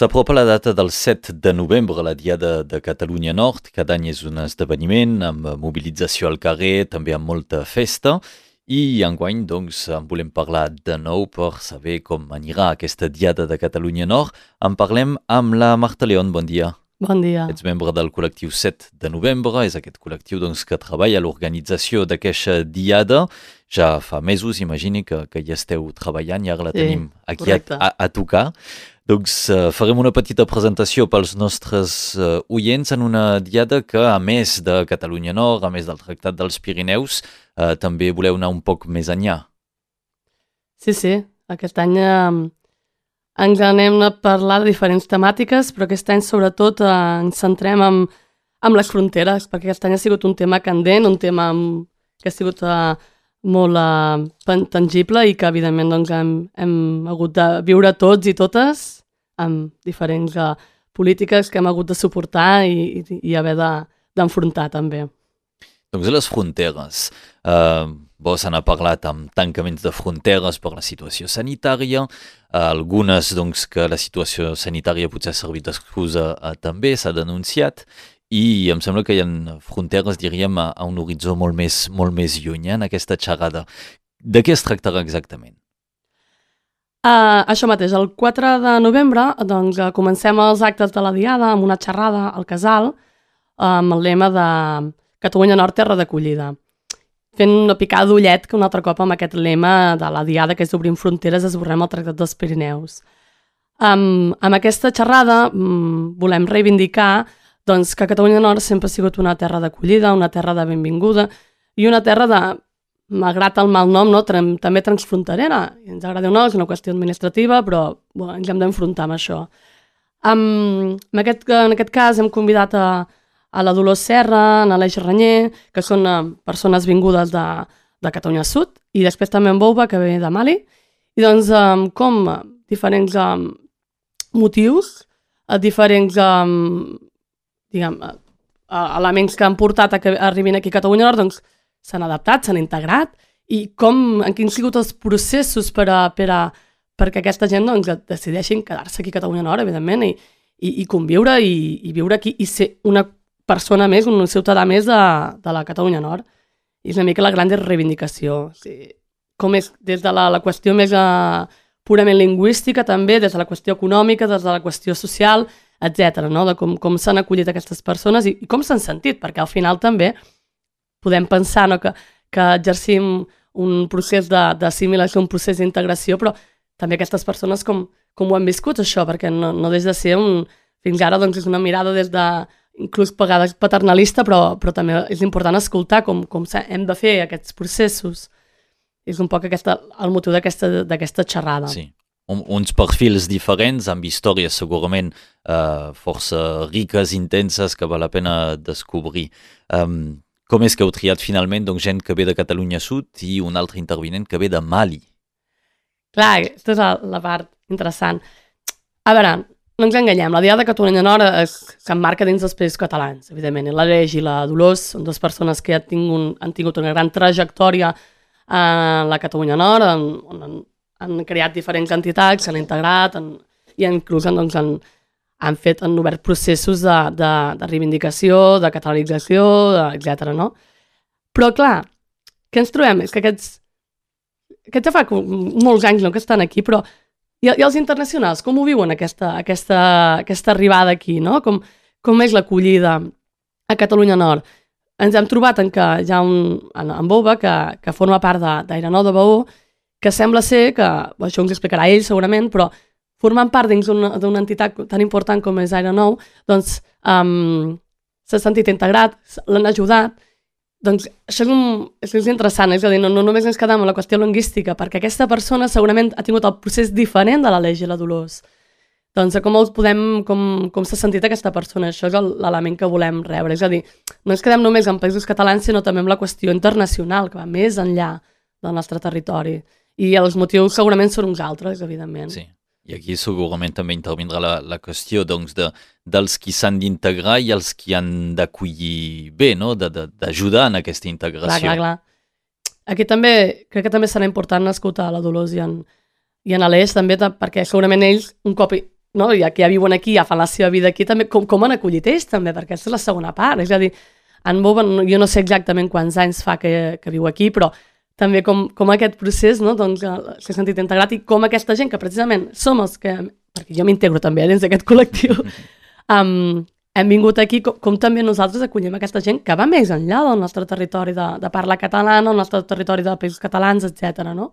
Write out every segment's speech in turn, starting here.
S'apropa la data del 7 de novembre, la Diada de Catalunya Nord. Cada any és un esdeveniment amb mobilització al carrer, també amb molta festa. I enguany, doncs, en volem parlar de nou per saber com anirà aquesta Diada de Catalunya Nord. En parlem amb la Marta León. Bon dia. Bon dia. Ets membre del col·lectiu 7 de novembre, és aquest col·lectiu doncs, que treballa a l'organització d'aquesta diada. Ja fa mesos, imagini, que, que hi esteu treballant i ara la Sí, tenim aquí a, correcte. a, a tocar. Doncs uh, farem una petita presentació pels nostres uh, oients en una diada que, a més de Catalunya Nord, a més del Tractat dels Pirineus, uh, també voleu anar un poc més enllà. Sí, sí, aquest any eh, ens anem a parlar de diferents temàtiques, però aquest any sobretot eh, ens centrem en, en les fronteres, perquè aquest any ha sigut un tema candent, un tema que ha sigut eh, molt tan- tangible i que evidentment doncs, hem, hem hagut de viure tots i totes amb diferents eh, polítiques que hem hagut de suportar i, i, i haver de- d'enfrontar també. Doncs les fronteres. Uh, bo, se n'ha parlat amb tancaments de fronteres per la situació sanitària, uh, algunes doncs, que la situació sanitària potser ha servit d'excusa uh, també, s'ha denunciat, i em sembla que hi ha fronteres, diríem, a, a un horitzó molt més, molt més lluny eh, en aquesta xerrada. De què es tractarà exactament? Uh, això mateix, el 4 de novembre doncs, comencem els actes de la Diada amb una xerrada al Casal amb el lema de Catalunya Nord, terra d'acollida. Fent una picada d'ullet que un altre cop amb aquest lema de la Diada, que és Obrim fronteres, esborrem el Tractat dels Pirineus. Um, amb aquesta xerrada um, volem reivindicar doncs, que Catalunya Nord sempre ha sigut una terra d'acollida, una terra de benvinguda i una terra de, malgrat el mal nom, no, també transfronterera. Ens agrada o no, és una qüestió administrativa, però bueno, ens hem d'enfrontar amb això. Um, en, aquest, en aquest cas hem convidat a, a la Dolors Serra, a l'Aleix Ranyer, que són uh, persones vingudes de, de Catalunya Sud, i després també en Bouba, que ve de Mali. I doncs, um, com eh, diferents um, motius, a diferents um, diguem, elements que han portat a que arribin aquí a Catalunya Nord, doncs s'han adaptat, s'han integrat, i com, en quins sigut els processos per a, per a, perquè aquesta gent doncs, decideixin quedar-se aquí a Catalunya Nord, evidentment, i, i, i conviure i, i viure aquí i ser una persona més, un ciutadà més de, de la Catalunya Nord. I és una mica la gran reivindicació. O sigui, com és des de la, la qüestió més uh, purament lingüística també, des de la qüestió econòmica, des de la qüestió social, etc. no? de com, com s'han acollit aquestes persones i, i com s'han sentit, perquè al final també podem pensar no, que, que exercim un procés d'assimilació, un procés d'integració, però també aquestes persones com, com ho han viscut això, perquè no, no deixa de ser un... Fins ara doncs, és una mirada des de inclús pagada paternalista, però, però també és important escoltar com, com hem de fer aquests processos. És un poc aquesta, el motiu d'aquesta d'aquesta xerrada. Sí. Un, uns perfils diferents, amb històries segurament uh, força riques, intenses, que val la pena descobrir. Um, com és que heu triat finalment doncs, gent que ve de Catalunya Sud i un altre intervinent que ve de Mali? Clar, aquesta és la, la part interessant. A veure, no ens enganyem, la Diada Catalunya Nord es- s'emmarca dins dels països catalans, evidentment. L'Aleix i la Dolors són dues persones que han tingut, han tingut una gran trajectòria a la Catalunya Nord, en, on han, han creat diferents entitats, s'han integrat han, i inclús han, doncs, han, han, fet, han obert processos de, de, de reivindicació, de catalització, etc. No? Però, clar, què ens trobem? És que aquests, aquests ja fa molts anys no, que estan aquí, però i, i els internacionals, com ho viuen aquesta, aquesta, aquesta arribada aquí, no? Com, com és l'acollida a Catalunya Nord? Ens hem trobat en que hi ha un, en, en Bouba, que, que forma part d'Aire de Baú, que sembla ser que, això ens explicarà ell segurament, però formant part dins d'una entitat tan important com és Aire Nou, doncs um, s'ha sentit integrat, l'han ajudat, doncs això és, un, és, és interessant, és a dir, no, no només ens quedem amb la qüestió lingüística, perquè aquesta persona segurament ha tingut el procés diferent de l'Aleix i la Dolors. Doncs com els podem, com, com s'ha sentit aquesta persona, això és el- l'element que volem rebre. És a dir, no ens quedem només en països catalans, sinó també amb la qüestió internacional, que va més enllà del nostre territori. I els motius segurament són uns altres, evidentment. Sí. I aquí segurament també intervindrà la, la qüestió doncs, de, dels qui s'han d'integrar i els qui han d'acollir bé, no? D'ajudar en aquesta integració. Clar, clar, clar. Aquí també, crec que també serà important escoltar la Dolors i en, i en Aleix també, perquè segurament ells, un cop no, ja que ja viuen aquí, ja fan la seva vida aquí, també com, com han acollit ells també, perquè aquesta és la segona part, és a dir, en Bob, jo no sé exactament quants anys fa que, que viu aquí, però també com, com aquest procés no, doncs, s'ha sentit integrat i com aquesta gent que precisament som els que, perquè jo m'integro també dins d'aquest col·lectiu, um, hem vingut aquí com, com també nosaltres acollim aquesta gent que va més enllà del nostre territori de, de parla catalana, el nostre territori de països catalans, etc. no?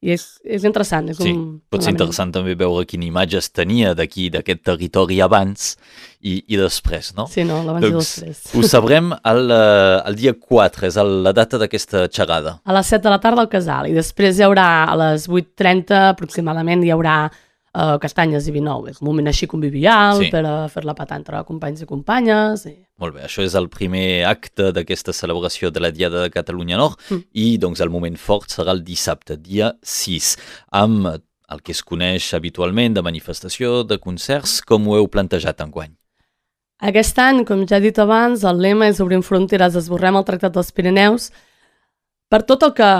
I és, és interessant. És sí, un, pot ser interessant també veure quina imatge es tenia d'aquí, d'aquest territori abans i, i després, no? Sí, no, l'abans Doncs i després. Ho sabrem el, eh, el dia 4, és el, la data d'aquesta xerrada. A les 7 de la tarda al casal i després hi haurà a les 8.30 aproximadament hi haurà uh, castanyes i vi nou. És un moment així convivial Sí. per a fer la patar entre companys i companyes. I... Molt bé, això és el primer acte d'aquesta celebració de la Diada de Catalunya Nord Mm. i doncs el moment fort serà el dissabte, dia 6, amb el que es coneix habitualment de manifestació, de concerts, com ho heu plantejat enguany. Aquest any, com ja he dit abans, el lema és Obrim fronteres, esborrem el Tractat dels Pirineus, per tot el que,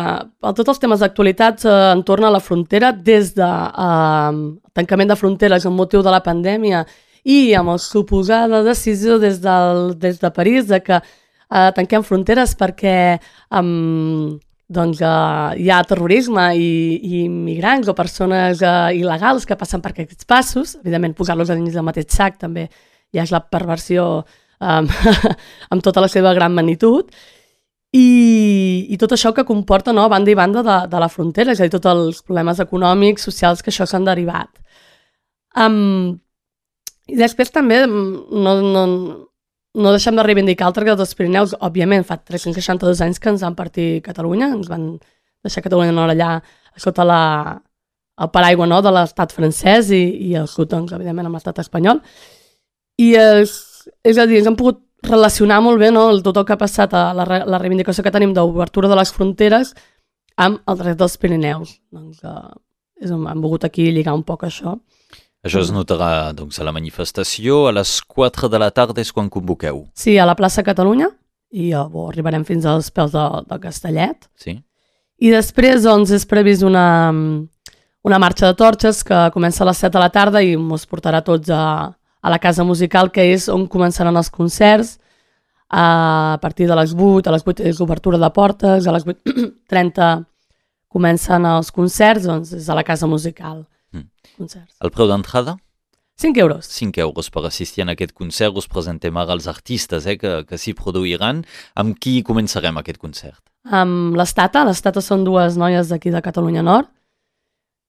per tots els temes d'actualitat eh, entorn a la frontera, des de eh, tancament de fronteres amb motiu de la pandèmia i amb la suposada decisió des, del, des de París de que eh, tanquem fronteres perquè um, doncs, uh, hi ha terrorisme i, i migrants o persones uh, il·legals que passen per aquests passos, evidentment posar-los dins del mateix sac també ja és la perversió um, amb tota la seva gran magnitud, i, i tot això que comporta no, a banda i banda de, de la frontera, és a dir, tots els problemes econòmics, socials que això s'han derivat. Um, I després també mm, no, no, no deixem de reivindicar el Tractat dels Pirineus. Òbviament, fa 362 anys que ens van partir Catalunya, ens van deixar Catalunya Nord allà sota la, el paraigua no, de l'estat francès i, i el sud, doncs, evidentment, amb l'estat espanyol. I és, és a dir, ens han pogut relacionar molt bé no, el, tot el que ha passat a la, la reivindicació que tenim d'obertura de les fronteres amb el dret dels Pirineus. Doncs, uh, és, un- hem volgut aquí lligar un poc això. Això es notarà doncs, a la manifestació, a les 4 de la tarda és quan convoqueu. Sí, a la plaça Catalunya, i bo, arribarem fins als peus de, de Castellet. Sí? I després doncs, és previst una, una marxa de torxes que comença a les 7 de la tarda i ens portarà tots a, a la casa musical, que és on començaran els concerts. A partir de les 8, a les 8 és l'obertura de portes, a les 8.30 comencen els concerts, doncs és a la casa musical. Concerts. El preu d'entrada? 5 euros. 5 euros per assistir en aquest concert. Us presentem ara els artistes eh, que, que s'hi produiran. Amb qui començarem aquest concert? amb l'Estata. L'Estata són dues noies d'aquí de Catalunya Nord.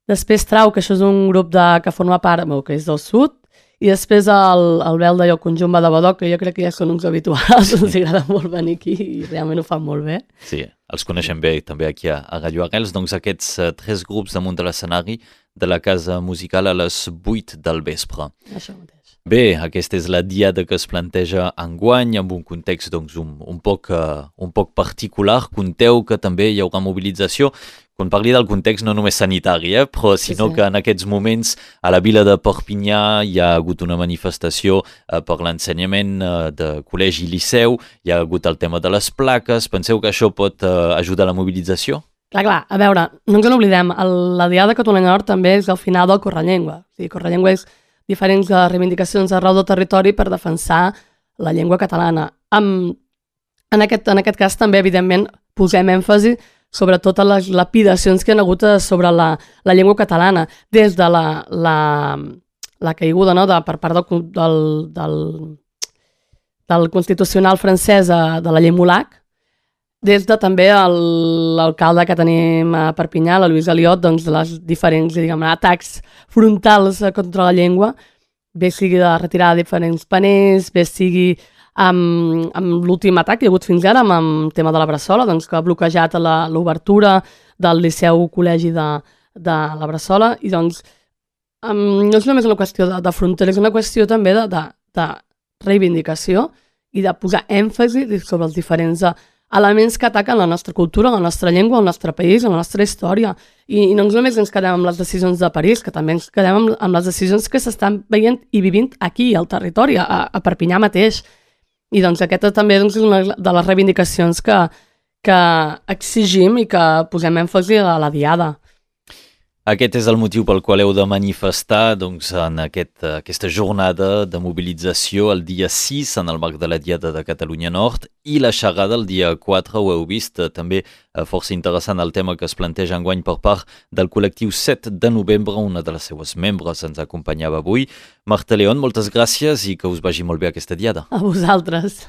Després Trau, que això és un grup de, que forma part, bueno, que és del sud. I després el, el Belda i el conjunt Badabadó, que jo crec que ja són uns habituals, els agrada molt venir aquí i realment ho fan molt bé. Sí, els coneixem bé també aquí a, a Radio Arrels. Doncs aquests uh, tres grups damunt de l'escenari de la casa musical a les 8 del vespre. Això mateix. Bé, aquesta és la diada que es planteja enguany amb un context doncs, un, un, poc, uh, un poc particular. Conteu que també hi haurà mobilització. Quan parli del context no només sanitari, eh, però Sí, sinó sí. que en aquests moments a la vila de Perpinyà hi ha hagut una manifestació eh, per l'ensenyament eh, de col·legi i liceu, hi ha hagut el tema de les plaques. Penseu que això pot eh, ajudar a la mobilització? Clar, clar, a veure, no ens n'oblidem, el- la Diada de Catalunya Nord també és el final del Correllengua. O sigui, Correllengua és diferents eh, reivindicacions arreu del territori per defensar la llengua catalana. Amb, en, aquest, en aquest cas també, evidentment, posem èmfasi sobre totes les lapidacions que hi ha hagut eh, sobre la, la llengua catalana, des de la, la, la caiguda no, de, per part del, del, del, del Constitucional francès eh, de la llei Molac, des de també l'alcalde que tenim a Perpinyà, la Lluís Aliot, doncs les diferents diguem, atacs frontals eh, contra la llengua, bé sigui de retirar diferents paners, bé sigui amb, amb l'últim atac que hi ha hagut fins ara amb, amb el tema de la Bressola, doncs, que ha bloquejat l'obertura del Liceu Col·legi de, de la Bressola, i doncs um, no és només una qüestió de, de frontera, és una qüestió també de, de, de reivindicació i de posar èmfasi sobre els diferents eh, elements que ataquen la nostra cultura, la nostra llengua, el nostre país, la nostra història. I, i no només ens quedem amb les decisions de París, que també ens quedem amb, amb les decisions que s'estan veient i vivint aquí, al territori, a, a Perpinyà mateix. I doncs aquesta també doncs, és una de les reivindicacions que, que exigim i que posem èmfasi a la diada. Aquest és el motiu pel qual heu de manifestar doncs, en aquest, aquesta jornada de mobilització el dia 6 en el marc de la Diada de Catalunya Nord i la xerrada el dia 4, ho heu vist, també eh, força interessant el tema que es planteja enguany per part del col·lectiu 7 de novembre, una de les seues membres ens acompanyava avui. Marta León, moltes gràcies i que us vagi molt bé aquesta Diada. A vosaltres.